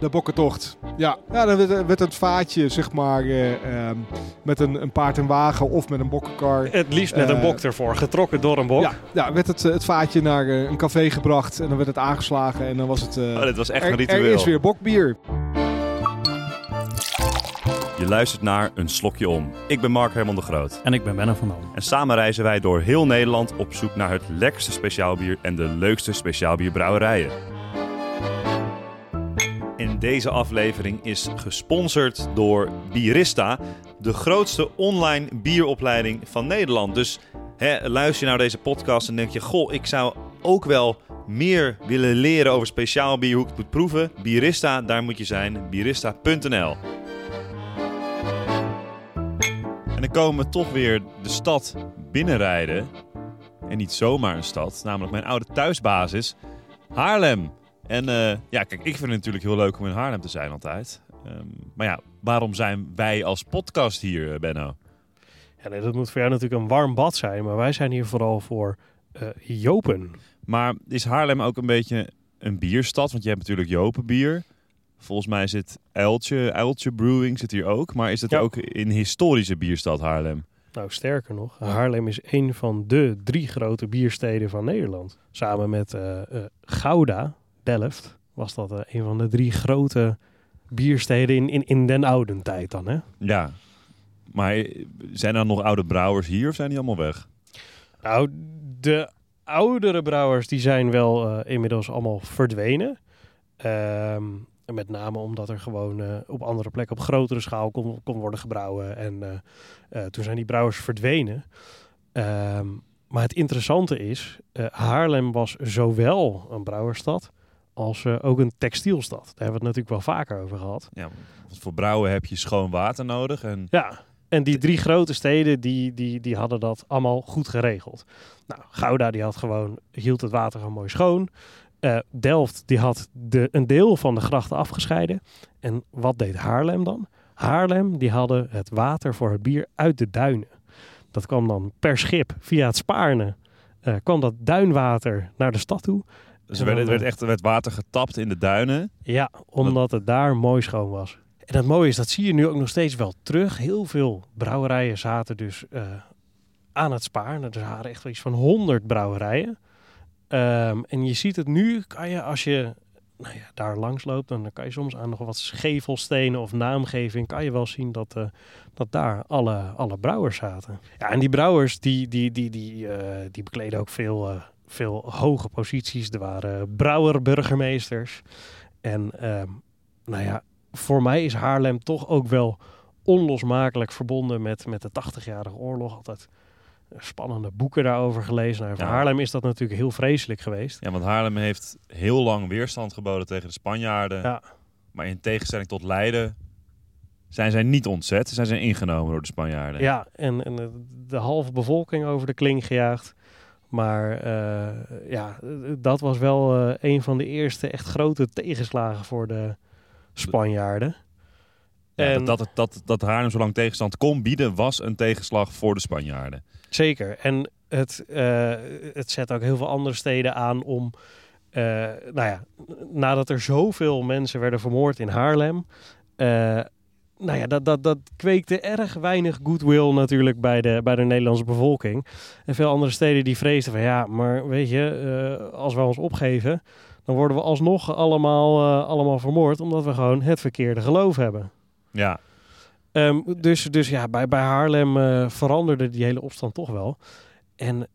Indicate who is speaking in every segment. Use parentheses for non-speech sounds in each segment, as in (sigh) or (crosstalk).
Speaker 1: De bokkentocht. Ja, ja dan werd, werd het vaatje, zeg maar, eh, ehm, met een, een paard en wagen of met een bokkenkar.
Speaker 2: Het liefst met een
Speaker 1: Eh,
Speaker 2: bok ervoor, getrokken door een bok.
Speaker 1: Ja, ja, werd het, eh, het vaatje naar een café gebracht en dan werd het aangeslagen en dan was het... eh,
Speaker 3: Oh, dit was echt
Speaker 1: er,
Speaker 3: een ritueel.
Speaker 1: er is weer bokbier.
Speaker 3: Je luistert naar Een Slokje Om. Ik ben Mark Herman de Groot.
Speaker 2: En ik ben Benno van Dam.
Speaker 3: En samen reizen wij door heel Nederland op zoek naar het lekkerste speciaalbier en de leukste speciaalbierbrouwerijen. Deze aflevering is gesponsord door Bierista, de grootste online bieropleiding van Nederland. Dus hè, luister je naar deze podcast en denk je: Goh, ik zou ook wel meer willen leren over speciaal bier, hoe ik het moet proeven. Bierista, daar moet je zijn. Bierista.nl. En dan komen we toch weer de stad binnenrijden. En niet zomaar een stad, namelijk mijn oude thuisbasis, Haarlem. En eh, ja, kijk, ik vind het natuurlijk heel leuk om in Haarlem te zijn altijd. Ehm, maar ja, waarom zijn wij als podcast hier, eh, Benno?
Speaker 2: Ja, nee, dat moet voor jou natuurlijk een warm bad zijn, maar wij zijn hier vooral voor eh, Jopen.
Speaker 3: Maar is Haarlem ook een beetje een bierstad? Want je hebt natuurlijk Jopenbier. Volgens mij zit Uiltje, Uiltje Brewing zit hier ook. Maar is het
Speaker 2: Ja.
Speaker 3: ook een historische bierstad Haarlem?
Speaker 2: Nou, sterker nog, Haarlem is een van de drie grote biersteden van Nederland. Samen met Gouda, Delft, was dat eh, een van de drie grote biersteden in, in, in den oude tijd dan, hè?
Speaker 3: Ja. Maar eh, zijn er nog oude brouwers hier of zijn die allemaal weg?
Speaker 2: Nou, de oudere brouwers die zijn wel eh, inmiddels allemaal verdwenen. Ehm, met name omdat er gewoon op andere plekken op grotere schaal kon, kon worden gebrouwen. En toen zijn die brouwers verdwenen. Ehm, maar het interessante is, Haarlem was zowel een brouwerstad als eh, ook een textielstad. Daar hebben we het natuurlijk wel vaker over gehad.
Speaker 3: Ja, want voor brouwen heb je schoon water nodig. En
Speaker 2: Ja, en die drie grote steden die, die, die hadden dat allemaal goed geregeld. Nou, Gouda die had gewoon, hield het water gewoon mooi schoon. Eh, Delft die had de, een deel van de grachten afgescheiden. En wat deed Haarlem dan? Haarlem die hadden het water voor het bier uit de duinen. Dat kwam dan per schip via het Spaarne. eh, kwam dat duinwater naar de stad toe.
Speaker 3: Dus er werd, er werd echt er werd water getapt in de duinen.
Speaker 2: Ja, omdat het daar mooi schoon was. En het mooie is, dat zie je nu ook nog steeds wel terug. Heel veel brouwerijen zaten dus eh, aan het spaar. Er waren echt iets van 100 brouwerijen. Ehm, en je ziet het nu, kan je als je nou ja, daar langs loopt, dan kan je soms aan nog wat schevelstenen of naamgeving, kan je wel zien dat, eh, dat daar alle, alle brouwers zaten. Ja, en die brouwers, die, die, die, die, eh, die bekleden ook veel, veel hoge posities. Er waren brouwerburgemeesters. En ehm, nou ja, voor mij is Haarlem toch ook wel onlosmakelijk verbonden met, met de 80-jarige oorlog. Altijd spannende boeken daarover gelezen. Nou, voor
Speaker 3: Ja.
Speaker 2: Haarlem is dat natuurlijk heel vreselijk geweest.
Speaker 3: Ja, want Haarlem heeft heel lang weerstand geboden tegen de Spanjaarden.
Speaker 2: Ja.
Speaker 3: Maar in tegenstelling tot Leiden zijn zij niet ontzet. Zij zijn ingenomen door de Spanjaarden.
Speaker 2: Ja, en, en de, de halve bevolking over de kling gejaagd. Maar eh, ja, dat was wel eh, een van de eerste echt grote tegenslagen voor de Spanjaarden.
Speaker 3: Ja,
Speaker 2: En-
Speaker 3: dat, dat, dat, dat Haarlem zo lang tegenstand kon bieden, was een tegenslag voor de Spanjaarden.
Speaker 2: Zeker. En het, eh, het zet ook heel veel andere steden aan om. nou ja, nadat er zoveel mensen werden vermoord in Haarlem. Nou ja, dat, dat, dat kweekte erg weinig goodwill natuurlijk bij de, bij de Nederlandse bevolking. En veel andere steden die vreesden van ja, maar weet je, eh, als we ons opgeven, dan worden we alsnog allemaal, eh, allemaal vermoord, omdat we gewoon het verkeerde geloof hebben.
Speaker 3: Ja,
Speaker 2: Ehm, dus, dus ja, bij, bij Haarlem eh, veranderde die hele opstand toch wel. En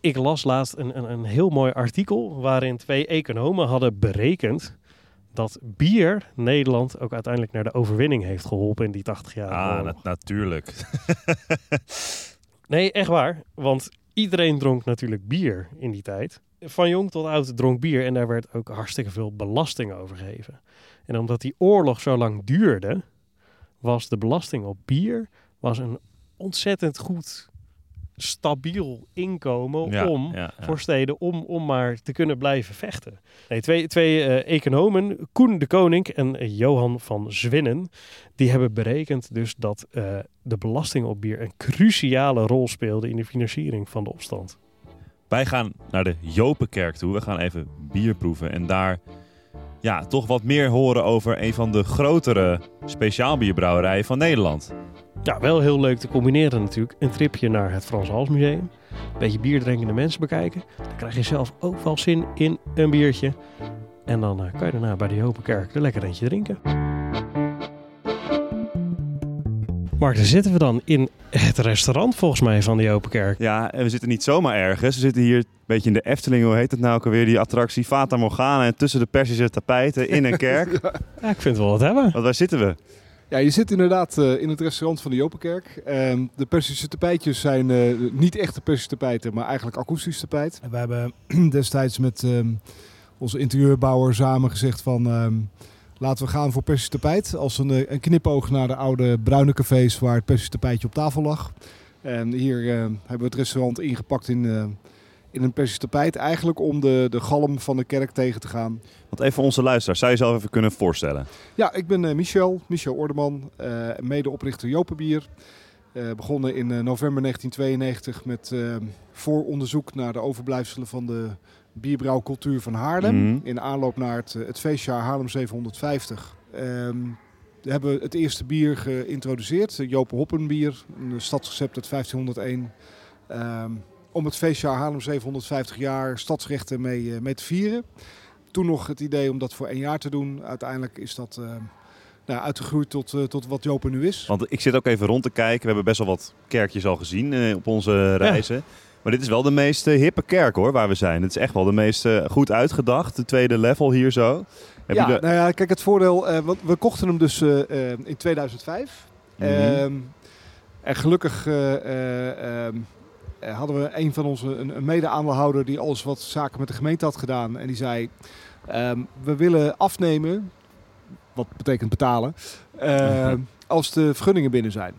Speaker 2: ik las laatst een, een, een heel mooi artikel waarin twee economen hadden berekend dat bier Nederland ook uiteindelijk naar de overwinning heeft geholpen in die 80 jaar.
Speaker 3: ah, na- natuurlijk.
Speaker 2: Nee, echt waar. Want iedereen dronk natuurlijk bier in die tijd. Van jong tot oud dronk bier en daar werd ook hartstikke veel belasting over gegeven. En omdat die oorlog zo lang duurde, was de belasting op bier was een ontzettend goed stabiel inkomen
Speaker 3: Ja,
Speaker 2: om
Speaker 3: ja, ja.
Speaker 2: voor steden om, om maar te kunnen blijven vechten. Nee, twee twee eh, economen, Koen de Koning en Johan van Zwinnen, die hebben berekend dus dat eh, de belasting op bier een cruciale rol speelde in de financiering van de opstand.
Speaker 3: Wij gaan naar de Jopenkerk toe. We gaan even bier proeven. En daar ja, toch wat meer horen over een van de grotere speciaalbierbrouwerijen van Nederland.
Speaker 2: Ja, wel heel leuk te combineren natuurlijk. Een tripje naar het Frans Hals Museum. Een beetje bierdrinkende mensen bekijken. Dan krijg je zelf ook wel zin in een biertje. En dan eh, kan je daarna bij de Jopenkerk er lekker eentje drinken. Mark, daar zitten we dan in het restaurant volgens mij van de Jopenkerk.
Speaker 3: Ja, en we zitten niet zomaar ergens. We zitten hier een beetje in de Efteling, hoe heet het nou ook alweer? Die attractie Fata Morgana en tussen de Persische tapijten in een (laughs) kerk.
Speaker 2: Ja, ik vind het wel wat hebben.
Speaker 3: Want waar zitten we?
Speaker 1: Ja, je zit inderdaad eh, in het restaurant van de Jopenkerk. Ehm, de Persische tapijtjes zijn eh, niet echte Persische tapijten, maar eigenlijk akoestische tapijt. En we hebben (clears throat) destijds met ehm, onze interieurbouwer samen gezegd van... laten we gaan voor Persische tapijt. Als een, eh, een knipoog naar de oude bruine cafés waar het Persische tapijtje op tafel lag. En hier eh, hebben we het restaurant ingepakt in, eh, in een Persisch tapijt. Eigenlijk om de, de galm van de kerk tegen te gaan.
Speaker 3: Want even voor onze luisteraars, zou je jezelf even kunnen voorstellen?
Speaker 1: Ja, ik ben Michel, Michel Ordeman, medeoprichter Jopenbier. Begonnen in november 1992 met vooronderzoek naar de overblijfselen van de bierbrouwcultuur van Haarlem.
Speaker 3: Mhm.
Speaker 1: In aanloop naar het, eh, het feestjaar Haarlem 750. Ehm, we hebben het eerste bier geïntroduceerd, de Jopen Hoppenbier, een stadsrecept uit 1501. Ehm, om het feestjaar Haarlem 750 jaar stadsrechten mee, eh, mee te vieren. Toen nog het idee om dat voor één jaar te doen. Uiteindelijk is dat eh, nou, uitgegroeid tot, eh, tot wat Jopen nu is.
Speaker 3: Want ik zit ook even rond te kijken. We hebben best wel wat kerkjes al gezien eh, op onze reizen. Maar dit is wel de meest eh, hippe kerk hoor, waar we zijn. Het is echt wel de meest eh, goed uitgedacht. De tweede level hier zo. Heb
Speaker 1: ja,
Speaker 3: de-
Speaker 1: nou ja, kijk, het voordeel, eh, want we kochten hem dus in 2005.
Speaker 3: Mhm.
Speaker 1: Ehm, en gelukkig eh, eh, ehm, eh, hadden we een van onze, een, een mede-aandeelhouder die alles wat zaken met de gemeente had gedaan. En die zei, ehm, we willen afnemen, wat betekent betalen, (laughs) als de vergunningen binnen zijn.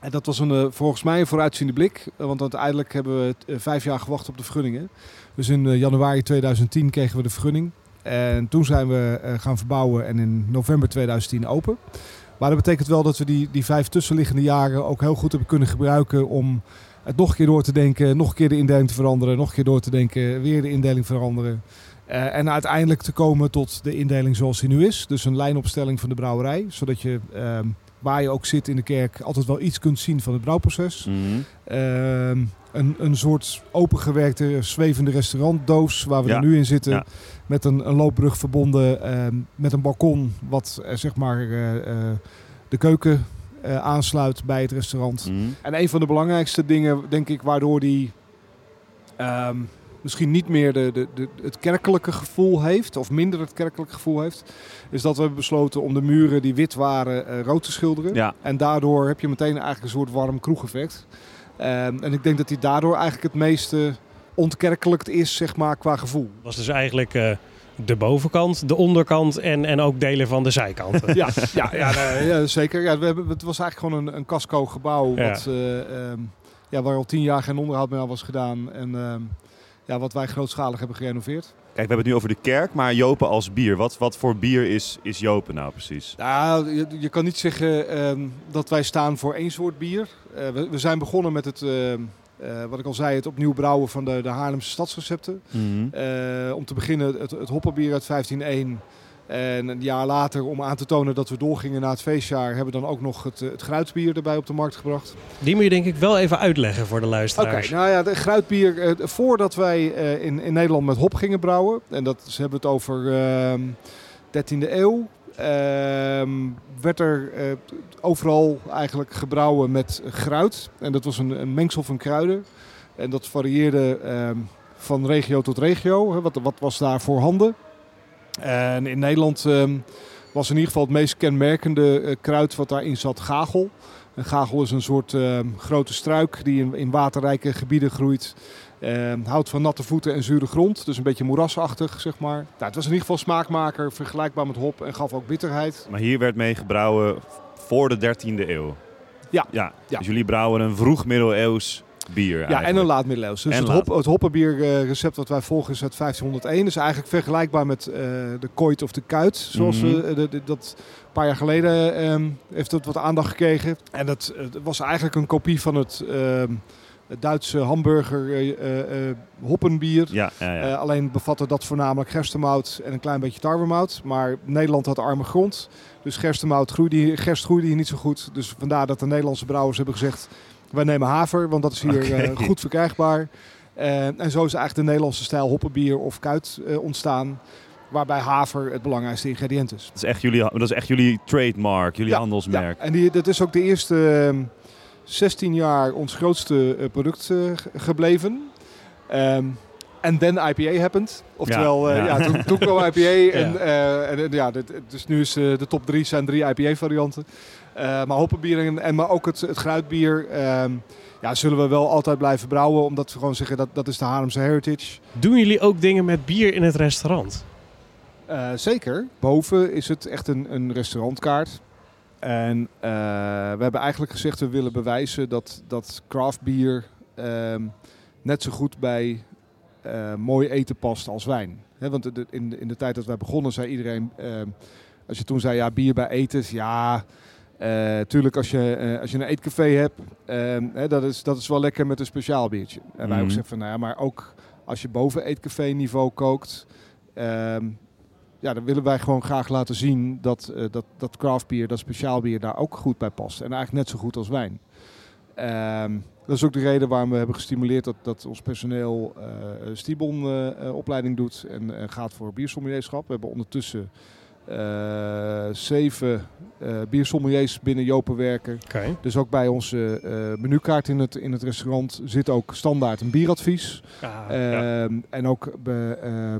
Speaker 1: En dat was een, eh, volgens mij een vooruitziende blik, eh, want uiteindelijk hebben we eh, vijf jaar gewacht op de vergunningen. Dus in januari 2010 kregen we de vergunning. En toen zijn we gaan verbouwen en in november 2010 open. Maar dat betekent wel dat we die, die vijf tussenliggende jaren ook heel goed hebben kunnen gebruiken om het nog een keer door te denken, nog een keer de indeling te veranderen, nog een keer door te denken, weer de indeling veranderen. Eh, en uiteindelijk te komen tot de indeling zoals die nu is. Dus een lijnopstelling van de brouwerij, zodat je ehm, waar je ook zit in de kerk altijd wel iets kunt zien van het brouwproces.
Speaker 3: Mhm.
Speaker 1: Ehm, een, een soort opengewerkte zwevende restaurantdoos waar we
Speaker 3: Ja,
Speaker 1: er nu in zitten.
Speaker 3: ja.
Speaker 1: Met een, een loopbrug verbonden ehm, met een balkon wat eh, zeg maar eh, de keuken aansluit bij het restaurant.
Speaker 3: Mhm.
Speaker 1: En een van de belangrijkste dingen, denk ik, waardoor die misschien niet meer de, de, de, het kerkelijke gevoel heeft, of minder het kerkelijke gevoel heeft, is dat we hebben besloten om de muren die wit waren eh, rood te schilderen.
Speaker 3: Ja,
Speaker 1: En daardoor heb je meteen eigenlijk een soort warm kroegeffect. Ehm, en ik denk dat die daardoor eigenlijk het meeste ontkerkelijkt is, zeg maar, qua gevoel.
Speaker 2: was dus eigenlijk eh, de bovenkant, de onderkant en, en ook delen van de zijkanten. (laughs)
Speaker 1: Ja, ja, ja, nee, ja, zeker. Ja, we hebben, het was eigenlijk gewoon een, een casco gebouw
Speaker 2: Ja.
Speaker 1: wat, eh, ehm, ja, waar al tien jaar geen onderhoud meer aan was gedaan. En ehm, ja, wat wij grootschalig hebben gerenoveerd.
Speaker 3: kijk, we hebben het nu over de kerk, maar Jopen als bier. Wat, wat voor bier is, is Jopen nou precies?
Speaker 1: Nou, je, je kan niet zeggen ehm, dat wij staan voor één soort bier. Eh, we, we zijn begonnen met het, ehm, eh, wat ik al zei, het opnieuw brouwen van de, de Haarlemse stadsrecepten.
Speaker 3: Mhm.
Speaker 1: Eh, om te beginnen het, het hoppenbier uit 1501. En een jaar later, om aan te tonen dat we doorgingen naar het feestjaar, hebben we dan ook nog het, eh, het gruitbier erbij op de markt gebracht.
Speaker 2: Die moet je denk ik wel even uitleggen voor de
Speaker 1: Oké,
Speaker 2: luisteraars.
Speaker 1: nou ja, de gruitbier, eh, voordat wij eh, in, in Nederland met hop gingen brouwen, en dat ze hebben het over ehm 13e eeuw, ehm, werd er eh, overal eigenlijk gebrouwen met gruit. En dat was een, een mengsel van kruiden. En dat varieerde ehm, van regio tot regio. Hè, wat, wat was daar voorhanden? En in Nederland ehm, was in ieder geval het meest kenmerkende eh, kruid wat daarin zat gagel. Een gagel is een soort ehm, grote struik die in, in waterrijke gebieden groeit. Ehm, houdt van natte voeten en zure grond, dus een beetje moerasachtig, zeg maar. Nou, het was in ieder geval smaakmaker, vergelijkbaar met hop en gaf ook bitterheid.
Speaker 3: Maar hier werd mee gebrouwen voor de 13e eeuw.
Speaker 1: Ja.
Speaker 3: ja.
Speaker 1: Ja.
Speaker 3: Dus jullie brouwen een vroeg middeleeuws bier
Speaker 1: Ja, en een laat middeleeuws. Dus
Speaker 3: En
Speaker 1: het, hop, het hoppenbierrecept wat wij volgen is uit 1501. is eigenlijk vergelijkbaar met eh, de kooit of de kuit. Zoals
Speaker 3: Mhm.
Speaker 1: we eh, de- de- dat een paar jaar geleden ehm, heeft dat wat aandacht gekregen. En dat eh, was eigenlijk een kopie van het, ehm, Het Duitse hamburger eh, eh, eh, hoppenbier.
Speaker 3: Ja, ja, ja.
Speaker 1: Eh, alleen bevatte dat voornamelijk gerstemout en een klein beetje tarwemout. Maar Nederland had arme grond. Dus gerstemout groeide gerst groeide hier niet zo goed. Dus vandaar dat de Nederlandse brouwers hebben gezegd... wij nemen haver, want dat is hier eh, goed verkrijgbaar. Eh, en zo is eigenlijk de Nederlandse stijl hoppenbier of kuit eh, ontstaan. Waarbij haver het belangrijkste ingrediënt is.
Speaker 3: dat, is echt jullie, dat is echt jullie trademark, jullie
Speaker 1: Ja,
Speaker 3: handelsmerk.
Speaker 1: Ja, en die, dat is ook de eerste ehm, 16 jaar ons grootste product ge- gebleven. Ehm, En then IPA happened. Oftewel,
Speaker 3: Ja,
Speaker 1: ja,
Speaker 3: ja.
Speaker 1: ja. toen, toen kwam IPA. (laughs) En,
Speaker 2: Ja.
Speaker 1: eh, en, eh, ja, dit- dus nu is eh, de top drie zijn drie IPA-varianten. maar hoppenbier en, en maar ook het, het gruitbier. ehm, ja, zullen we wel altijd blijven brouwen. Omdat we gewoon zeggen dat dat is de Haarlemse heritage.
Speaker 2: Doen jullie ook dingen met bier in het restaurant?
Speaker 1: Eh, zeker. Boven is het echt een, een restaurantkaart. En eh, we hebben eigenlijk gezegd, we willen bewijzen dat, dat craft bier ehm, net zo goed bij eh, mooi eten past als wijn. Want de- in, de- in de tijd dat wij begonnen, zei iedereen, ehm, als je toen zei, ja, bier bij eten, ja, eh, tuurlijk als je, eh, als je een eetcafé hebt, dat, is, dat is wel lekker met een speciaal biertje. En wij ook
Speaker 3: Mhm.
Speaker 1: zeggen van, nou ja, maar ook als je boven eetcafé niveau kookt, ehm, ja, dan willen wij gewoon graag laten zien dat, eh, dat, dat craft bier, dat speciaal bier daar ook goed bij past. En eigenlijk net zo goed als wijn. Ehm, dat is ook de reden waarom we hebben gestimuleerd dat, dat ons personeel eh Stibon eh, eh, opleiding doet en eh, gaat voor biersommelierschap. We hebben ondertussen eh, zeven eh biersommeliers binnen Jopen werken.
Speaker 2: Oké.
Speaker 1: Dus ook bij onze eh, menukaart in het, in het restaurant zit ook standaard een bieradvies.
Speaker 2: Ja,
Speaker 1: Ehm, En ook ehm,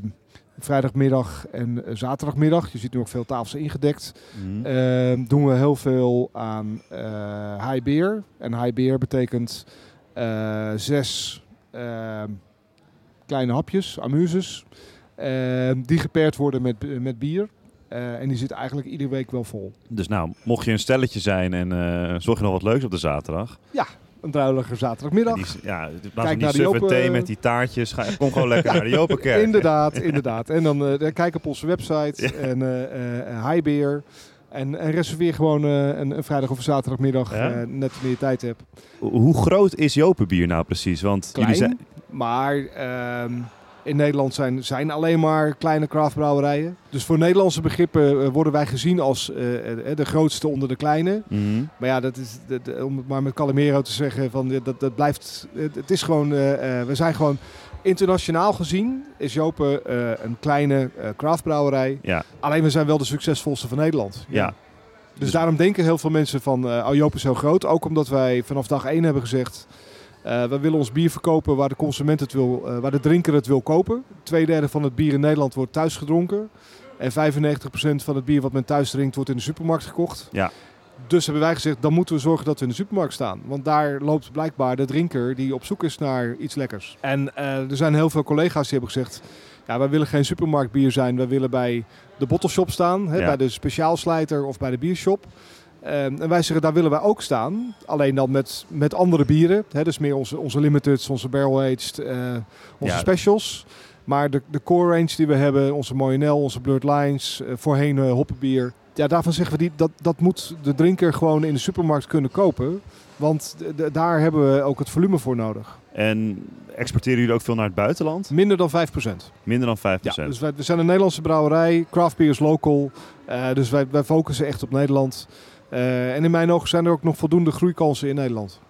Speaker 1: vrijdagmiddag en eh, zaterdagmiddag. Je ziet nu ook veel tafels ingedekt.
Speaker 3: Mhm.
Speaker 1: Ehm, doen we heel veel aan eh high beer. En high beer betekent eh, zes ehm, kleine hapjes, amuses. ehm, die gepaard worden met, met bier. En die zit eigenlijk iedere week wel vol.
Speaker 3: Dus nou, mocht je een stelletje zijn en zorg je nog wat leuks op de zaterdag.
Speaker 1: Een druilige zaterdagmiddag.
Speaker 3: Die, ja,
Speaker 1: Kijk naar die
Speaker 3: suffe
Speaker 1: open-
Speaker 3: thee met die taartjes, ga, kom gewoon lekker naar de Jopenkerk. (laughs)
Speaker 1: Inderdaad, inderdaad. En dan eh, kijk op onze website (laughs) en eh eh high beer. En, en reserveer gewoon eh, een, een vrijdag of een zaterdagmiddag,
Speaker 2: Ja?
Speaker 1: eh, net wanneer je tijd hebt.
Speaker 3: Hoe groot is Jopenbier nou precies? Want
Speaker 1: Klein,
Speaker 3: jullie zijn...
Speaker 1: maar ehm, in Nederland zijn, zijn alleen maar kleine craftbrouwerijen. Dus voor Nederlandse begrippen eh, worden wij gezien als eh, eh, de grootste onder de kleine.
Speaker 3: Mhm.
Speaker 1: Maar ja, dat is, dat- om het maar met Calimero te zeggen, van, dat, dat blijft, het, het is gewoon, eh, we zijn gewoon internationaal gezien, is Jopen een kleine craftbrouwerij.
Speaker 3: Ja,
Speaker 1: Alleen we zijn wel de succesvolste van Nederland.
Speaker 3: ja.
Speaker 1: Dus,
Speaker 3: Dus-
Speaker 1: daarom denken heel veel mensen van, eh oh Joop is zo groot. Ook omdat wij vanaf dag één hebben gezegd, eh we willen ons bier verkopen waar de consument het wil, eh, waar de drinker het wil kopen. Tweederde van het bier in Nederland wordt thuis gedronken. En 95% van het bier wat men thuis drinkt wordt in de supermarkt gekocht.
Speaker 3: Ja.
Speaker 1: Dus hebben wij gezegd, dan moeten we zorgen dat we in de supermarkt staan. Want daar loopt blijkbaar de drinker die op zoek is naar iets lekkers. En eh, er zijn heel veel collega's die hebben gezegd, ja, wij willen geen supermarktbier zijn. Wij willen bij de bottleshop staan, hè,
Speaker 3: Ja.
Speaker 1: bij de speciaalslijter of bij de biershop. Ehm, en wij zeggen, daar willen wij ook staan. Alleen dan met, met andere bieren. Hè, dus meer onze, onze limiteds, onze barrel-aged, eh, onze
Speaker 3: Ja.
Speaker 1: specials. Maar de, de core range die we hebben, onze Moyenel, onze Blurred Lines, eh, voorheen eh, hoppenbier. Ja, daarvan zeggen we, die, dat, dat moet de drinker gewoon in de supermarkt kunnen kopen. Want daar hebben we ook het volume voor nodig.
Speaker 3: En exporteren jullie ook veel naar het buitenland?
Speaker 1: Minder dan 5%.
Speaker 3: Minder dan 5%.
Speaker 1: Ja, dus wij, we zijn een Nederlandse brouwerij, craft beer is local. Dus wij, wij focussen echt op Nederland. Eh, en in mijn ogen zijn er ook nog voldoende groeikansen in Nederland.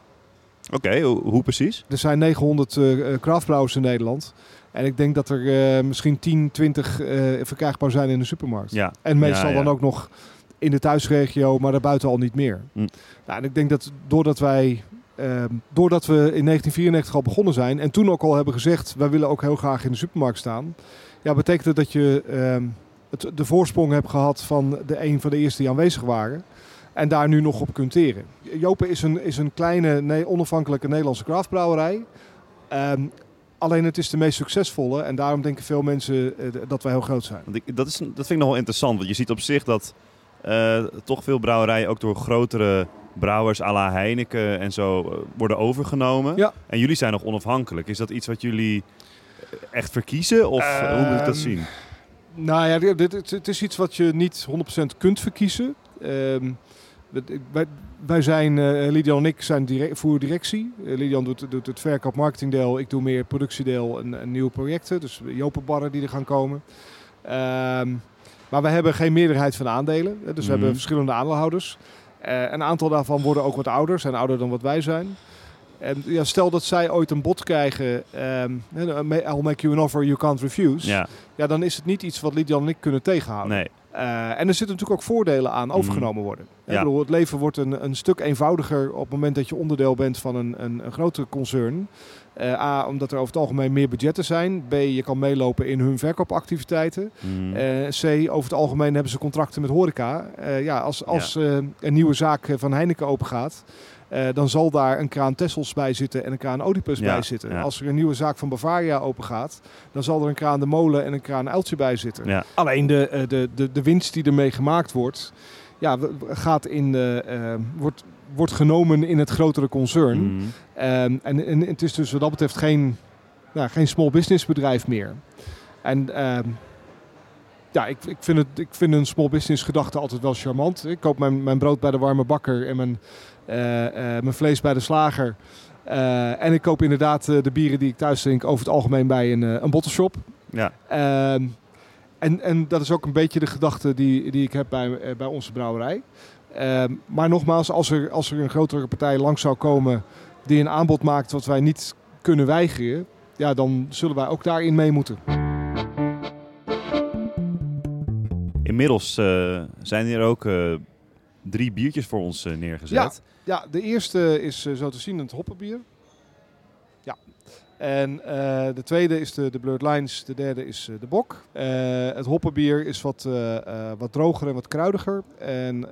Speaker 3: Oké, hoe, hoe precies?
Speaker 1: Er zijn 900 eh eh, craftbrouwers in Nederland. En ik denk dat er eh, misschien 10, 20 eh, verkrijgbaar zijn in de supermarkt.
Speaker 3: Ja.
Speaker 1: En meestal
Speaker 3: Ja, ja.
Speaker 1: dan ook nog in de thuisregio, maar daarbuiten al niet meer.
Speaker 3: Hm.
Speaker 1: Nou, en ik denk dat doordat wij, ehm, doordat we in 1994 al begonnen zijn en toen ook al hebben gezegd, wij willen ook heel graag in de supermarkt staan. Ja, betekent het dat je ehm, het, de voorsprong hebt gehad van de een van de eerste die aanwezig waren. En daar nu nog op kunt teren. Jopen is een, is een kleine, nee, onafhankelijke Nederlandse craftbrouwerij. Ehm, alleen het is de meest succesvolle en daarom denken veel mensen eh, dat wij heel groot zijn.
Speaker 3: Want ik, dat, is, dat vind ik nog wel interessant. Want je ziet op zich dat eh, toch veel brouwerijen ook door grotere brouwers à la Heineken en zo eh, worden overgenomen.
Speaker 1: Ja.
Speaker 3: En jullie zijn nog onafhankelijk. Is dat iets wat jullie echt verkiezen? Of hoe moet ik dat
Speaker 1: Ehm,
Speaker 3: zien?
Speaker 1: Nou ja, dit, het is iets wat je niet 100% kunt verkiezen. Ehm, Wij, wij zijn, eh Lidian en ik zijn dire voeren directie. Eh, Lidian doet, doet het verkoop marketingdeel. Ik doe meer het productiedeel en, en nieuwe projecten. Dus Jopenbarren die er gaan komen. Ehm, maar we hebben geen meerderheid van de aandelen. Dus we hebben
Speaker 3: Mhm.
Speaker 1: verschillende aandeelhouders. Eh, een aantal daarvan worden ook wat ouder. Zijn ouder dan wat wij zijn. En ja, stel dat zij ooit een bod krijgen. ehm, I'll make you an offer you can't refuse.
Speaker 3: Ja,
Speaker 1: Ja, dan is het niet iets wat Lidian en ik kunnen tegenhouden.
Speaker 3: nee.
Speaker 1: Eh, en er zitten natuurlijk ook voordelen aan overgenomen worden.
Speaker 3: Ja.
Speaker 1: Ik bedoel, het leven wordt een, een stuk eenvoudiger op het moment dat je onderdeel bent van een, een, een grotere concern. Eh, A, omdat er over het algemeen meer budgetten zijn. B, je kan meelopen in hun verkoopactiviteiten.
Speaker 3: Mm.
Speaker 1: Eh, C, over het algemeen hebben ze contracten met horeca. Ja, als als een nieuwe zaak van Heineken opengaat, eh, dan zal daar een kraan Tessels bij zitten en een kraan Oedipus
Speaker 3: Ja,
Speaker 1: bij zitten.
Speaker 3: ja.
Speaker 1: Als er een nieuwe zaak van Bavaria opengaat, dan zal er een kraan De Molen en een kraan Uiltje bij zitten.
Speaker 3: ja.
Speaker 1: Alleen de, eh, de, de, de winst die ermee gemaakt wordt, ja, gaat in de, eh, wordt, wordt genomen in het grotere concern.
Speaker 3: Mm.
Speaker 1: Ehm, en, en het is dus wat dat betreft geen, nou, geen small business bedrijf meer. En ehm, ja, ik, ik, vind het, ik vind een small business gedachte altijd wel charmant. Ik koop mijn, mijn brood bij de warme bakker en mijn, eh, eh, mijn vlees bij de slager. Eh, en ik koop inderdaad de bieren die ik thuis drink over het algemeen bij een, een bottleshop.
Speaker 3: Ja.
Speaker 1: Ehm, en, en dat is ook een beetje de gedachte die, die ik heb bij, bij onze brouwerij. Ehm, maar nogmaals, als er, als er een grotere partij langs zou komen die een aanbod maakt wat wij niet kunnen weigeren, ja, dan zullen wij ook daarin mee moeten.
Speaker 3: Inmiddels eh, zijn er ook eh, drie biertjes voor ons eh, neergezet.
Speaker 1: Ja, de eerste is zo te zien het hoppenbier. Ja. En de tweede is de, de Blurred Lines, de derde is de Bok. Het hoppenbier is wat, wat droger en wat kruidiger. En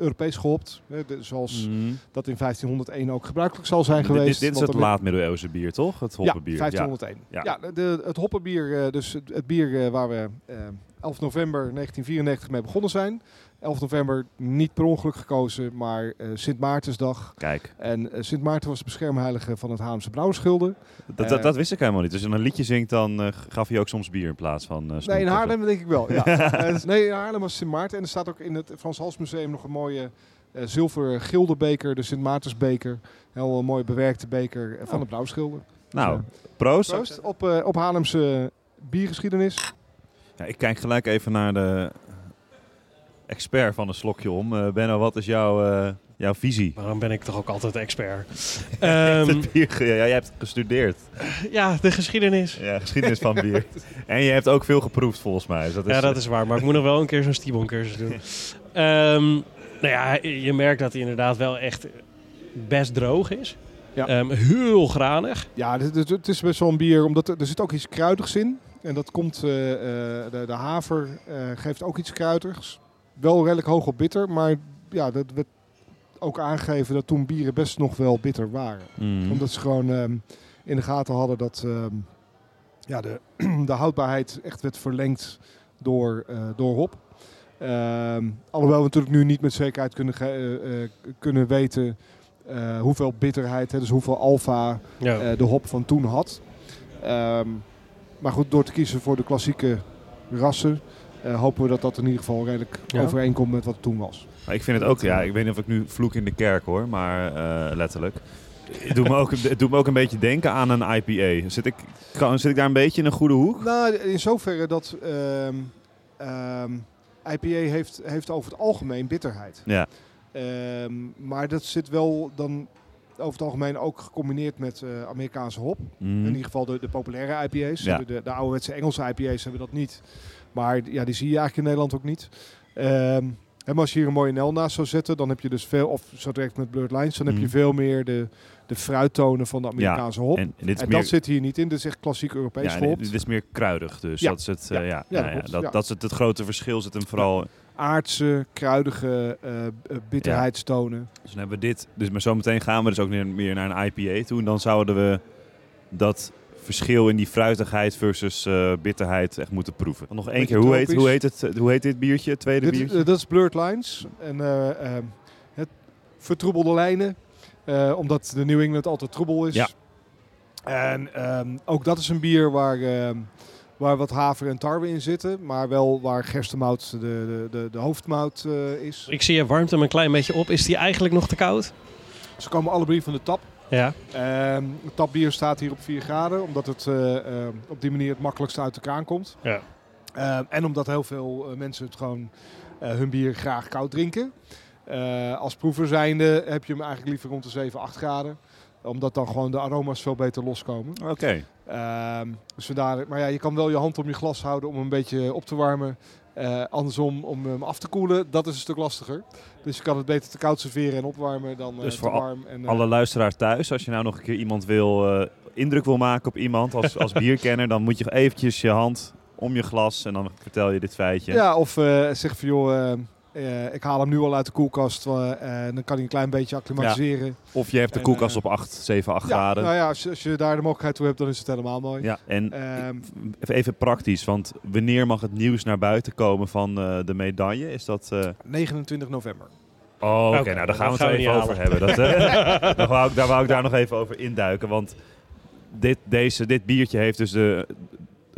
Speaker 1: Europees gehopt, eh, zoals
Speaker 3: Mm.
Speaker 1: dat in 1501 ook gebruikelijk zal zijn geweest.
Speaker 3: Dit, dit is het laat-middeleeuwse bier, toch? Het hoppenbier.
Speaker 1: Ja, 1501.
Speaker 3: Ja.
Speaker 1: Ja, de, het hoppenbier, dus het, bier waar we 11 november 1994 mee begonnen zijn. 11 november niet per ongeluk gekozen, maar eh, Sint Maartensdag.
Speaker 3: Kijk,
Speaker 1: En eh, Sint Maarten was de beschermheilige van het Haamse Brouwersgilde.
Speaker 3: dat, dat,
Speaker 1: Eh,
Speaker 3: dat wist ik helemaal niet. Dus als je een liedje zingt, dan gaf hij ook soms bier in plaats van
Speaker 1: Nee, in. Haarlem denk ik wel. Ja. (laughs) Eh, nee, in Haarlem was Sint Maarten. En er staat ook in het Frans Hals Museum nog een mooie zilveren gildebeker, de Sint Maartensbeker. Heel een mooie bewerkte beker van
Speaker 3: Oh.
Speaker 1: de Brouwersgilde.
Speaker 3: Nou,
Speaker 1: Dus,
Speaker 3: proost.
Speaker 1: proost op, op Haarlemse biergeschiedenis.
Speaker 3: Ja, ik kijk gelijk even naar de expert van een slokje om. Eh, Benno, wat is jouw, eh, jouw visie?
Speaker 2: Waarom ben ik toch ook altijd expert? (laughs) Ehm,
Speaker 3: Het bier, ja, jij hebt gestudeerd.
Speaker 2: ja, de geschiedenis.
Speaker 3: Ja, geschiedenis van bier. (laughs) En je hebt ook veel geproefd volgens mij. Dus dat is,
Speaker 2: Ja, dat is waar. Maar ik moet nog wel een keer zo'n Stibon cursus doen. (laughs) Ehm, nou ja, je merkt dat hij inderdaad wel echt best droog is.
Speaker 1: Ja.
Speaker 2: Ehm, heel granig.
Speaker 1: Ja, het, het- het is best wel een bier, omdat er, er zit ook iets kruidigs in. En dat komt, eh, eh, de, de haver eh, geeft ook iets kruidigs. Wel redelijk hoog op bitter, maar ja, dat werd ook aangegeven dat toen bieren best nog wel bitter waren.
Speaker 3: Mm.
Speaker 1: Omdat ze gewoon ehm, in de gaten hadden dat ehm, ja, de, (clears throat) de houdbaarheid echt werd verlengd door, eh, door hop. Ehm, alhoewel we natuurlijk nu niet met zekerheid kunnen, eh, eh, kunnen weten eh, hoeveel bitterheid, hè, dus hoeveel alfa
Speaker 2: Ja.
Speaker 1: eh, de hop van toen had. Maar goed, door te kiezen voor de klassieke rassen, eh, hopen we dat dat in ieder geval redelijk
Speaker 2: Ja.
Speaker 1: overeenkomt met wat het toen was.
Speaker 3: Maar ik vind het ook, ja, ik weet niet of ik nu vloek in de kerk hoor, maar eh, letterlijk. Het doet, me ook, het doet me ook een beetje denken aan een IPA. Zit ik, kan- zit ik daar een beetje in een goede hoek?
Speaker 1: Nou, in zoverre dat ehm, ehm, IPA heeft, heeft over het algemeen bitterheid.
Speaker 3: Ja.
Speaker 1: Ehm, maar dat zit wel dan over het algemeen ook gecombineerd met eh, Amerikaanse hop.
Speaker 3: Mm.
Speaker 1: In ieder geval de, de populaire IPA's.
Speaker 3: Ja.
Speaker 1: De, de, de ouderwetse Engelse IPA's hebben dat niet. Maar ja, die zie je eigenlijk in Nederland ook niet. Ehm, en als je hier een mooie Nel naast zou zetten, dan heb je dus veel, of zo direct met Blurred Lines, dan heb je
Speaker 3: Mhm.
Speaker 1: veel meer de, de fruittonen van de Amerikaanse hop. En,
Speaker 3: En, en dit is meer,
Speaker 1: dat zit hier niet in. Dit is echt klassiek Europees
Speaker 3: ja, dit is meer kruidig dus.
Speaker 1: Ja.
Speaker 3: Dat is het,
Speaker 1: Ja. dat
Speaker 3: dat,
Speaker 1: Ja.
Speaker 3: dat is het, het grote verschil zit hem vooral.
Speaker 1: Aardse, kruidige eh, eh, bitterheidstonen.
Speaker 3: Dus dan hebben we dit. Dus maar zometeen gaan we dus ook meer, meer naar een IPA toe. En dan zouden we dat verschil in die fruitigheid versus eh, bitterheid echt moeten proeven. Nog één keer, hoe heet, hoe, heet het, hoe heet dit biertje? Het tweede
Speaker 1: Dit,
Speaker 3: biertje?
Speaker 1: dat is Blurred Lines. En eh, ehm, het vertroebelde lijnen. eh, omdat de New England altijd troebel is.
Speaker 3: Ja.
Speaker 1: En ehm, ook dat is een bier waar, ehm, waar wat haver en tarwe in zitten. Maar wel waar gerstemout de, de, de, de hoofdmout eh, is.
Speaker 2: Ik zie je warmt hem een klein beetje op. Is die eigenlijk nog te koud?
Speaker 1: Ze komen alle van de tap.
Speaker 2: Ja.
Speaker 1: Ehm, het tapbier staat hier op 4 graden, omdat het eh, eh, op die manier het makkelijkste uit de kraan komt.
Speaker 2: Ja.
Speaker 1: Ehm, en omdat heel veel eh, mensen het gewoon hun bier graag koud drinken. Als proever zijnde heb je hem eigenlijk liever rond de 7, 8 graden. Omdat dan gewoon de aroma's veel beter loskomen.
Speaker 3: Oké.
Speaker 1: Ehm, dus vandaar, maar ja, je kan wel je hand om je glas houden om hem een beetje op te warmen. Eh, andersom, om hem af te koelen, dat is een stuk lastiger. Dus je kan het beter te koud serveren en opwarmen dan eh,
Speaker 3: Dus
Speaker 1: te
Speaker 3: voor al-
Speaker 1: warm. En, eh,
Speaker 3: Alle luisteraars thuis, als je nou nog een keer iemand wil, indruk wil maken op iemand als, als (laughs) bierkenner, dan moet je eventjes je hand om je glas en dan vertel je dit feitje.
Speaker 1: Ja, of zeg van joh, eh, ik haal hem nu al uit de koelkast. eh, en dan kan hij een klein beetje acclimatiseren.
Speaker 3: Of je hebt de
Speaker 1: En,
Speaker 3: koelkast
Speaker 1: eh,
Speaker 3: op 8, 7, 8
Speaker 1: Ja,
Speaker 3: graden.
Speaker 1: nou ja, als, je- als je daar de mogelijkheid toe hebt, dan is het helemaal mooi.
Speaker 3: Ja, en
Speaker 1: Ehm,
Speaker 3: even, even praktisch, want wanneer mag het nieuws naar buiten komen van eh, de medaille? Is dat... eh,
Speaker 1: 29 november.
Speaker 3: Oh, oké, nou daar gaan we het
Speaker 2: gaan
Speaker 3: zo
Speaker 2: we
Speaker 3: even over hebben. Dat, eh, (laughs) (laughs) daar, wou ik, daar wou ik daar nog even over induiken, want dit, deze, dit biertje heeft dus de,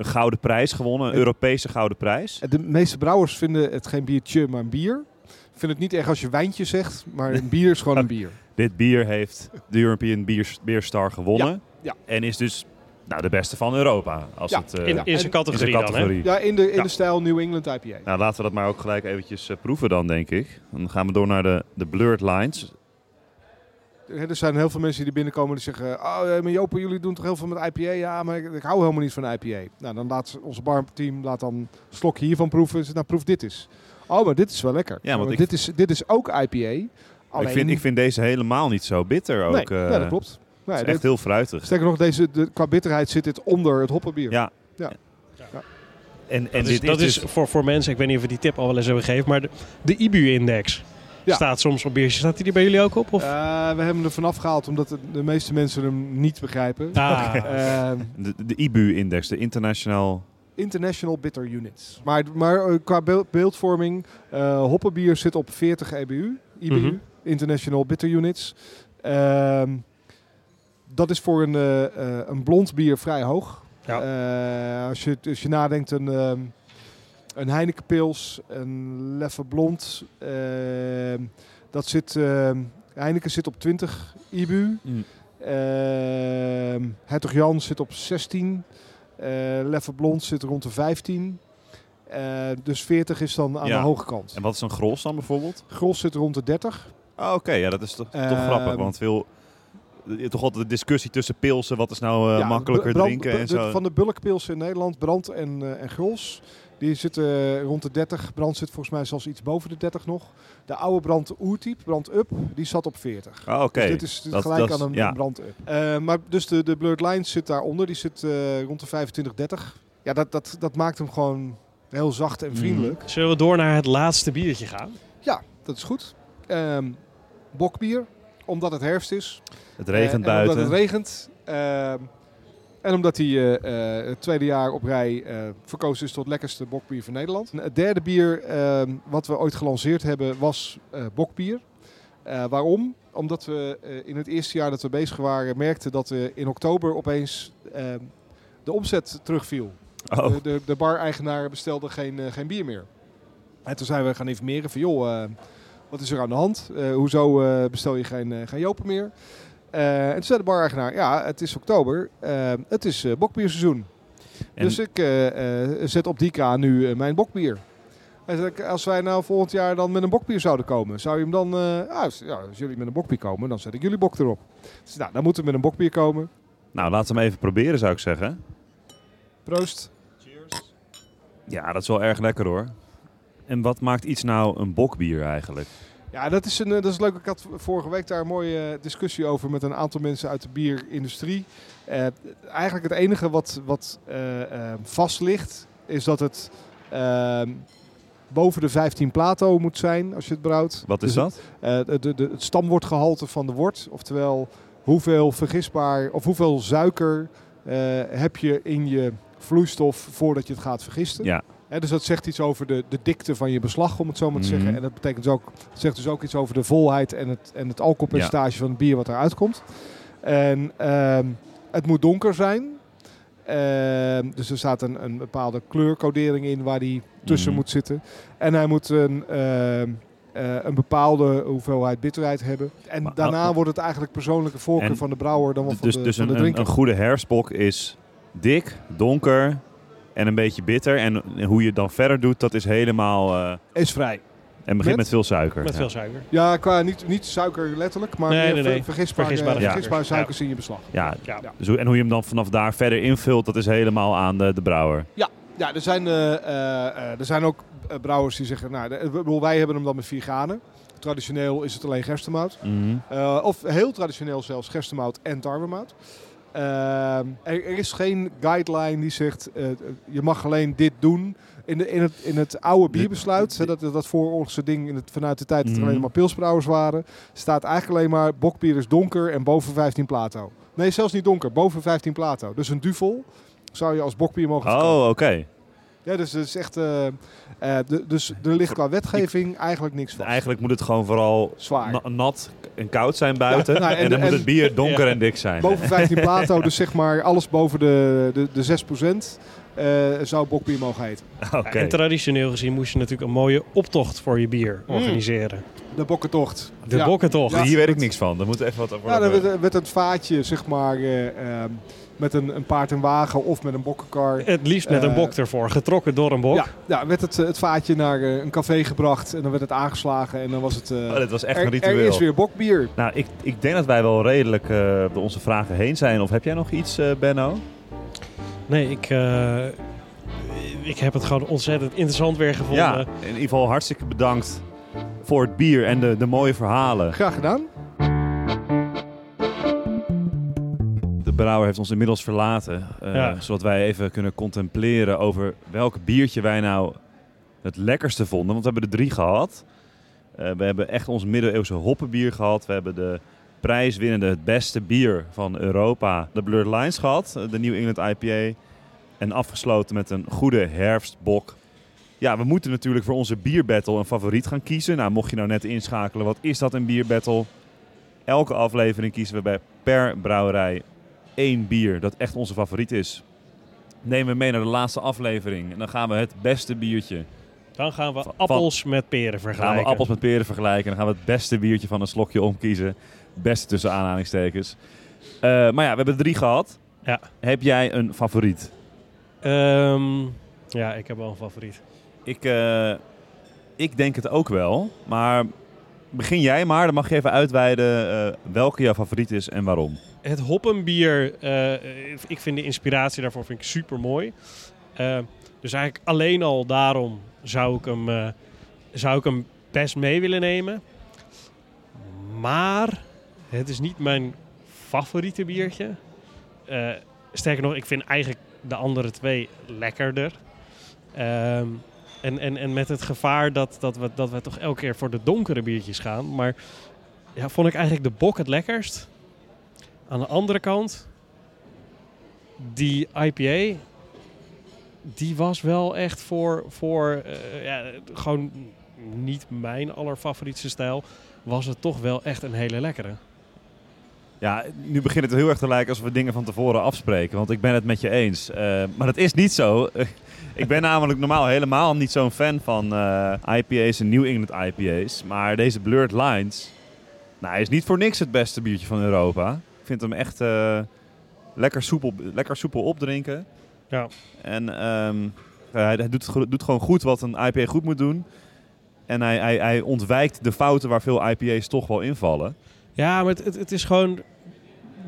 Speaker 3: een gouden prijs gewonnen, een Europese gouden prijs.
Speaker 1: De meeste brouwers vinden het geen biertje, maar een bier. Ik vind het niet echt als je wijntje zegt, maar een bier is gewoon een bier. (laughs)
Speaker 3: Dit bier heeft de European Beer, Beer Star gewonnen
Speaker 1: ja.
Speaker 3: en is dus nou, de beste van Europa. Als
Speaker 1: Ja,
Speaker 3: het, eh,
Speaker 2: In,
Speaker 1: Ja,
Speaker 2: in zijn
Speaker 3: in
Speaker 2: categorie,
Speaker 3: zijn
Speaker 2: dan, hè?
Speaker 3: categorie.
Speaker 1: Ja, in de, in
Speaker 2: Ja.
Speaker 1: de stijl New England IPA.
Speaker 3: Nou, laten we dat maar ook gelijk eventjes eh, proeven dan, denk ik. Dan gaan we door naar de, de Blurred Lines.
Speaker 1: Hè, Er zijn heel veel mensen die binnenkomen die zeggen... Oh, eh, maar Jopen, jullie doen toch heel veel met IPA? Ja, maar ik, ik hou helemaal niet van IPA. Nou, dan laat onze barteam laat dan een slokje hiervan proeven. Nou, proef dit eens. Oh, maar dit is wel lekker.
Speaker 3: Ja, want
Speaker 1: maar
Speaker 3: ik-
Speaker 1: dit, is, dit is ook IPA. Alleen...
Speaker 3: Ik, vind, ik vind deze helemaal niet zo bitter ook.
Speaker 1: Nee,
Speaker 3: eh,
Speaker 1: ja, dat klopt. Nee,
Speaker 3: Het is
Speaker 1: dit-
Speaker 3: echt heel fruitig.
Speaker 1: Sterker nog, deze, de, qua bitterheid zit dit onder het hoppenbier.
Speaker 3: Ja.
Speaker 1: Ja.
Speaker 3: En, en
Speaker 2: Dat is,
Speaker 3: dit
Speaker 2: dat
Speaker 3: is
Speaker 2: is
Speaker 3: dus...
Speaker 2: voor, voor mensen, ik weet niet of we die tip al wel eens hebben gegeven, maar de, de IBU-index
Speaker 1: Ja.
Speaker 2: staat soms op biertjes. Staat die er bij jullie ook op? Of?
Speaker 1: Eh, we hebben hem er vanaf gehaald omdat de, meeste mensen hem niet begrijpen.
Speaker 2: Ah.
Speaker 1: Ehm, (laughs)
Speaker 3: De, de IBU-index, de International...
Speaker 1: International Bitter Units. Maar, maar eh, qua beeld- beeldvorming, eh hoppenbier zit op 40 EBU, IBU. International Bitter Units. Ehm, dat is voor een, eh, eh, een blond bier vrij hoog.
Speaker 2: Ja.
Speaker 1: Eh, als, je, als je nadenkt, een, ehm een Heineken Pils, een Leffe Blond, ehm, dat zit, ehm, Heineken zit op 20 IBU. Ehm Hertog Jan zit op 16. Eh Leffe Blond zit rond de 15. Eh, dus 40 is dan aan
Speaker 3: Ja.
Speaker 1: de hoge kant.
Speaker 3: En wat is een gros dan bijvoorbeeld?
Speaker 1: Gros zit rond de 30.
Speaker 3: Oh, Oké, ja, dat is toch, toch grappig. Want veel... je hebt Toch altijd de discussie tussen pilsen, wat is nou eh,
Speaker 1: Ja,
Speaker 3: makkelijker
Speaker 1: brand-
Speaker 3: drinken en
Speaker 1: de-
Speaker 3: zo.
Speaker 1: Van de bulkpilsen in Nederland, Brand en, eh, en Gros, die zitten eh, rond de 30. Brand zit volgens mij zelfs iets boven de 30 nog. De oude Brand Oertype, Brand Up, die zat op 40.
Speaker 3: Ah, Oké.
Speaker 1: Dus dit is, dit is
Speaker 3: Dat-
Speaker 1: gelijk
Speaker 3: dat
Speaker 1: aan een,
Speaker 3: ja.
Speaker 1: Brand Up. Eh, maar dus de, de Blurred Lines zit daaronder, die zit eh, rond de 25, 30. Ja, dat, dat, dat maakt hem gewoon heel zacht en
Speaker 3: Mhm.
Speaker 1: vriendelijk.
Speaker 2: Zullen we door naar het laatste biertje gaan?
Speaker 1: Ja, dat is goed. Ehm, bokbier, omdat het herfst is.
Speaker 3: Het regent
Speaker 1: Eh, en
Speaker 3: buiten.
Speaker 1: Omdat het regent. ehm, en omdat hij eh, eh, het tweede jaar op rij verkozen is tot lekkerste bokbier van Nederland. Het derde bier ehm, wat we ooit gelanceerd hebben was bokbier. Waarom? Omdat we in het eerste jaar dat we bezig waren merkten dat we in oktober opeens ehm, de omzet terugviel.
Speaker 3: Oh,
Speaker 1: De, de, de bar-eigenaar bestelde geen, geen bier meer. En toen zijn we gaan informeren van, joh, wat is er aan de hand? Eh, hoezo eh, bestel je geen, eh, geen jopen meer? En toen zei de bar-eigenaar, ja, het is oktober, het is bokbierseizoen.
Speaker 3: en
Speaker 1: Dus ik zet op die kraan nu mijn bokbier. Hij zei, als wij nou volgend jaar dan met een bokbier zouden komen, zou je hem dan... ah, als, ja, als jullie met een bokbier komen, dan zet ik jullie bok erop. Dus nou, dan moeten we met een bokbier komen.
Speaker 3: nou, laten we hem even proberen, zou ik zeggen.
Speaker 1: Proost.
Speaker 3: Ja, dat is wel erg lekker hoor. En wat maakt iets nou een bokbier eigenlijk?
Speaker 1: Ja, dat is, een, eh, dat is leuk. Ik had vorige week daar een mooie eh, discussie over met een aantal mensen uit de bierindustrie. Eh, eigenlijk het enige wat, wat eh, vast ligt, is dat het eh, boven de 15 plato moet zijn als je het brouwt.
Speaker 3: Wat is
Speaker 1: Dus
Speaker 3: dat?
Speaker 1: de, de, de- het stamwoordgehalte van de wort, oftewel hoeveel vergisbaar of hoeveel suiker heb je in je vloeistof voordat je het gaat vergisten.
Speaker 3: Ja,
Speaker 1: Dus dat zegt iets over de, de dikte van je beslag, om het zo maar te
Speaker 3: Mhm.
Speaker 1: zeggen. En dat betekent dus ook, zegt dus ook iets over de volheid en het, en het alcoholpercentage van het bier wat eruit komt. En ehm, het moet donker zijn. ehm, dus er staat een, een bepaalde kleurcodering in waar die tussen
Speaker 3: Mhm.
Speaker 1: moet zitten. En hij moet een, ehm, eh, een bepaalde hoeveelheid bitterheid hebben. En
Speaker 3: Maar-
Speaker 1: daarna
Speaker 3: oh.
Speaker 1: wordt het eigenlijk persoonlijke voorkeur van de brouwer dan wel van
Speaker 3: dus
Speaker 1: de,
Speaker 3: dus
Speaker 1: van de
Speaker 3: een,
Speaker 1: drinker.
Speaker 3: een goede herfstbok is dik, donker en een beetje bitter. En hoe je het dan verder doet, dat is helemaal... eh,
Speaker 1: Is vrij.
Speaker 3: en begint
Speaker 1: Met?
Speaker 3: met veel suiker.
Speaker 2: Met
Speaker 3: Ja.
Speaker 2: veel suiker.
Speaker 1: Ja, qua niet, niet suiker letterlijk, maar
Speaker 2: Nee,
Speaker 1: vergisbare,
Speaker 2: Vergisbare
Speaker 1: vergisbare,
Speaker 3: suikers.
Speaker 1: in je beslag.
Speaker 3: Ja,
Speaker 2: Ja.
Speaker 1: Ja.
Speaker 3: dus hoe, en hoe je hem dan vanaf daar verder invult, dat is helemaal aan de, de brouwer.
Speaker 1: Ja, er zijn, eh, eh, er zijn ook brouwers die zeggen, nou, de- wij hebben hem dan met vier granen. Traditioneel is het alleen gerstemout.
Speaker 3: Mhm.
Speaker 1: Eh, of heel traditioneel zelfs gerstemout en tarwemout. Ehm, er, er is geen guideline die zegt, eh, je mag alleen dit doen. In, de, in, het, in het oude bierbesluit, hè, dat, dat vooroorlogse ding in het, vanuit de tijd dat er
Speaker 3: Mhm.
Speaker 1: alleen maar pilsbrouwers waren, staat eigenlijk alleen maar bokbier is donker en boven 15 plato. Nee, zelfs niet donker, boven 15 plato. Dus een duvel zou je als bokbier mogen verkopen.
Speaker 3: Oh, oké.
Speaker 1: Ja, dus het is echt. eh, eh, de, dus er ligt qua wetgeving eigenlijk niks van.
Speaker 3: Eigenlijk moet het gewoon vooral
Speaker 1: Zwaar.
Speaker 3: na- nat en koud zijn buiten.
Speaker 1: Ja, nou,
Speaker 3: en,
Speaker 1: en-
Speaker 3: dan moet het bier donker
Speaker 2: Ja.
Speaker 3: en dik zijn.
Speaker 1: Boven 15 (laughs) plato, dus zeg maar alles boven de, de, de 6% eh, zou bokbier mogen heten.
Speaker 3: Oké.
Speaker 2: En traditioneel gezien moest je natuurlijk een mooie optocht voor je bier
Speaker 1: Mm.
Speaker 2: organiseren.
Speaker 1: De bokkentocht.
Speaker 2: De
Speaker 1: Ja.
Speaker 2: bokkentocht.
Speaker 1: Ja.
Speaker 3: Hier weet ik niks van. Daar moet even wat over
Speaker 1: Ja, dan
Speaker 3: worden.
Speaker 1: werd, werd het vaatje, zeg maar, eh, ehm, met een, een paard en wagen of met een bokkenkar.
Speaker 2: Het liefst met een
Speaker 1: Eh,
Speaker 2: bok ervoor, getrokken door een bok.
Speaker 1: Ja, ja, werd het, eh, het vaatje naar eh, een café gebracht en dan werd het aangeslagen en dan was het...
Speaker 3: Oh, dit was echt een ritueel.
Speaker 1: er is weer bokbier.
Speaker 3: Nou, ik, ik denk dat wij wel redelijk eh, door onze vragen heen zijn. Of heb jij nog iets, eh, Benno?
Speaker 2: Nee, ik, eh, ik heb het gewoon ontzettend interessant weer gevonden.
Speaker 3: Ja, in ieder geval hartstikke bedankt voor het bier en de, de mooie verhalen.
Speaker 1: Graag gedaan.
Speaker 3: Brouwer heeft ons inmiddels verlaten. eh,
Speaker 2: Ja.
Speaker 3: Zodat wij even kunnen contempleren over welk biertje wij nou het lekkerste vonden. Want we hebben er drie gehad. Eh, we hebben echt ons middeleeuwse hoppenbier gehad. We hebben de prijswinnende, het beste bier van Europa, de Blurred Lines gehad. eh, De New England IPA. En afgesloten met een goede herfstbok. Ja, we moeten natuurlijk voor onze bierbattle een favoriet gaan kiezen. Nou, mocht je nou net inschakelen, wat is dat een bierbattle? Elke aflevering kiezen we bij per brouwerij één bier dat echt onze favoriet is. Nemen we mee naar de laatste aflevering. En dan gaan we het beste biertje.
Speaker 2: Dan gaan we appels met peren
Speaker 3: Dan gaan
Speaker 2: vergelijken.
Speaker 3: we appels met peren vergelijken. En dan gaan we het beste biertje van een slokje omkiezen. Beste tussen aanhalingstekens. Eh, maar ja, we hebben drie gehad.
Speaker 2: Ja.
Speaker 3: Heb jij een favoriet?
Speaker 2: Ehm, ja, ik heb wel een favoriet.
Speaker 3: Ik, eh, ik denk het ook wel. Maar begin jij maar. Dan mag je even uitweiden eh, welke jouw favoriet is en waarom.
Speaker 2: Het hoppenbier, eh, ik vind de inspiratie daarvoor vind ik super mooi. dus eigenlijk alleen al daarom zou ik hem, eh, zou ik hem best mee willen nemen. Maar het is niet mijn favoriete biertje. Eh, sterker nog, ik vind eigenlijk de andere twee lekkerder. Ehm, en, en, en met het gevaar dat, dat, we, dat we toch elke keer voor de donkere biertjes gaan. Maar ja, vond ik eigenlijk de bok het lekkerst. Aan de andere kant, die IPA, die was wel echt voor, voor eh, ja, gewoon niet mijn allerfavorietste stijl. Was het toch wel echt een hele lekkere.
Speaker 3: Ja, nu begint het heel erg te lijken alsof we dingen van tevoren afspreken. Want ik ben het met je eens. Eh, maar dat is niet zo. (laughs) ik ben namelijk normaal helemaal niet zo'n fan van eh, IPA's en New England IPA's. Maar deze Blurred Lines, nou, hij is niet voor niks het beste biertje van Europa. Ik vind hem echt eh, lekker, soepel, lekker soepel opdrinken.
Speaker 2: Ja.
Speaker 3: En ehm, hij, hij doet, doet gewoon goed wat een IPA goed moet doen. En hij, hij, hij ontwijkt de fouten waar veel IPA's toch wel invallen.
Speaker 2: Ja, maar het, het, het is gewoon...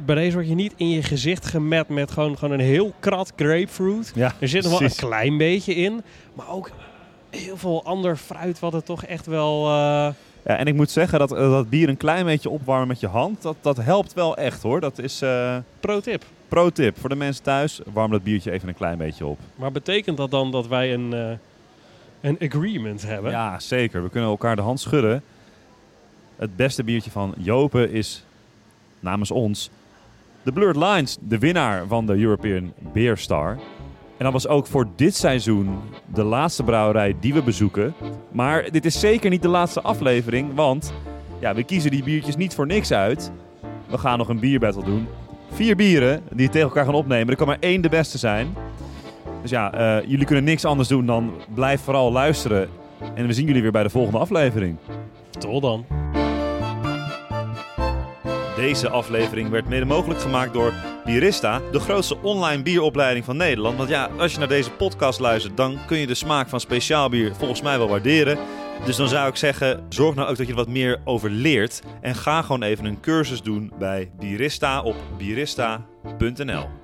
Speaker 2: Bij deze word je niet in je gezicht gemet met gewoon, gewoon een heel krat grapefruit.
Speaker 3: Ja,
Speaker 2: Er zit nog wel een klein beetje in. Maar ook heel veel ander fruit wat het toch echt wel... eh,
Speaker 3: Ja, en ik moet zeggen dat, eh, dat bier een klein beetje opwarmen met je hand, dat, dat helpt wel echt hoor. Dat is eh
Speaker 2: pro-tip.
Speaker 3: pro-tip voor de mensen thuis. Warm dat biertje even een klein beetje op.
Speaker 2: Maar betekent dat dan dat wij een, een agreement hebben?
Speaker 3: Ja, zeker. We kunnen elkaar de hand schudden. Het beste biertje van Jopen is namens ons de Blurred Lines, de winnaar van de European Beer Star. En dat was ook voor dit seizoen de laatste brouwerij die we bezoeken. Maar dit is zeker niet de laatste aflevering, want ja, we kiezen die biertjes niet voor niks uit. We gaan nog een bierbattle doen vier bieren die tegen elkaar gaan opnemen. Er kan maar één de beste zijn. Dus ja, eh, jullie kunnen niks anders doen dan blijf vooral luisteren. En we zien jullie weer bij de volgende aflevering.
Speaker 2: Tot dan.
Speaker 3: Deze aflevering werd mede mogelijk gemaakt door Bierista, de grootste online bieropleiding van Nederland. Want ja, als je naar deze podcast luistert, dan kun je de smaak van speciaal bier volgens mij wel waarderen. Dus dan zou ik zeggen, zorg nou ook dat je er wat meer over leert. En ga gewoon even een cursus doen bij Bierista op bierista.nl.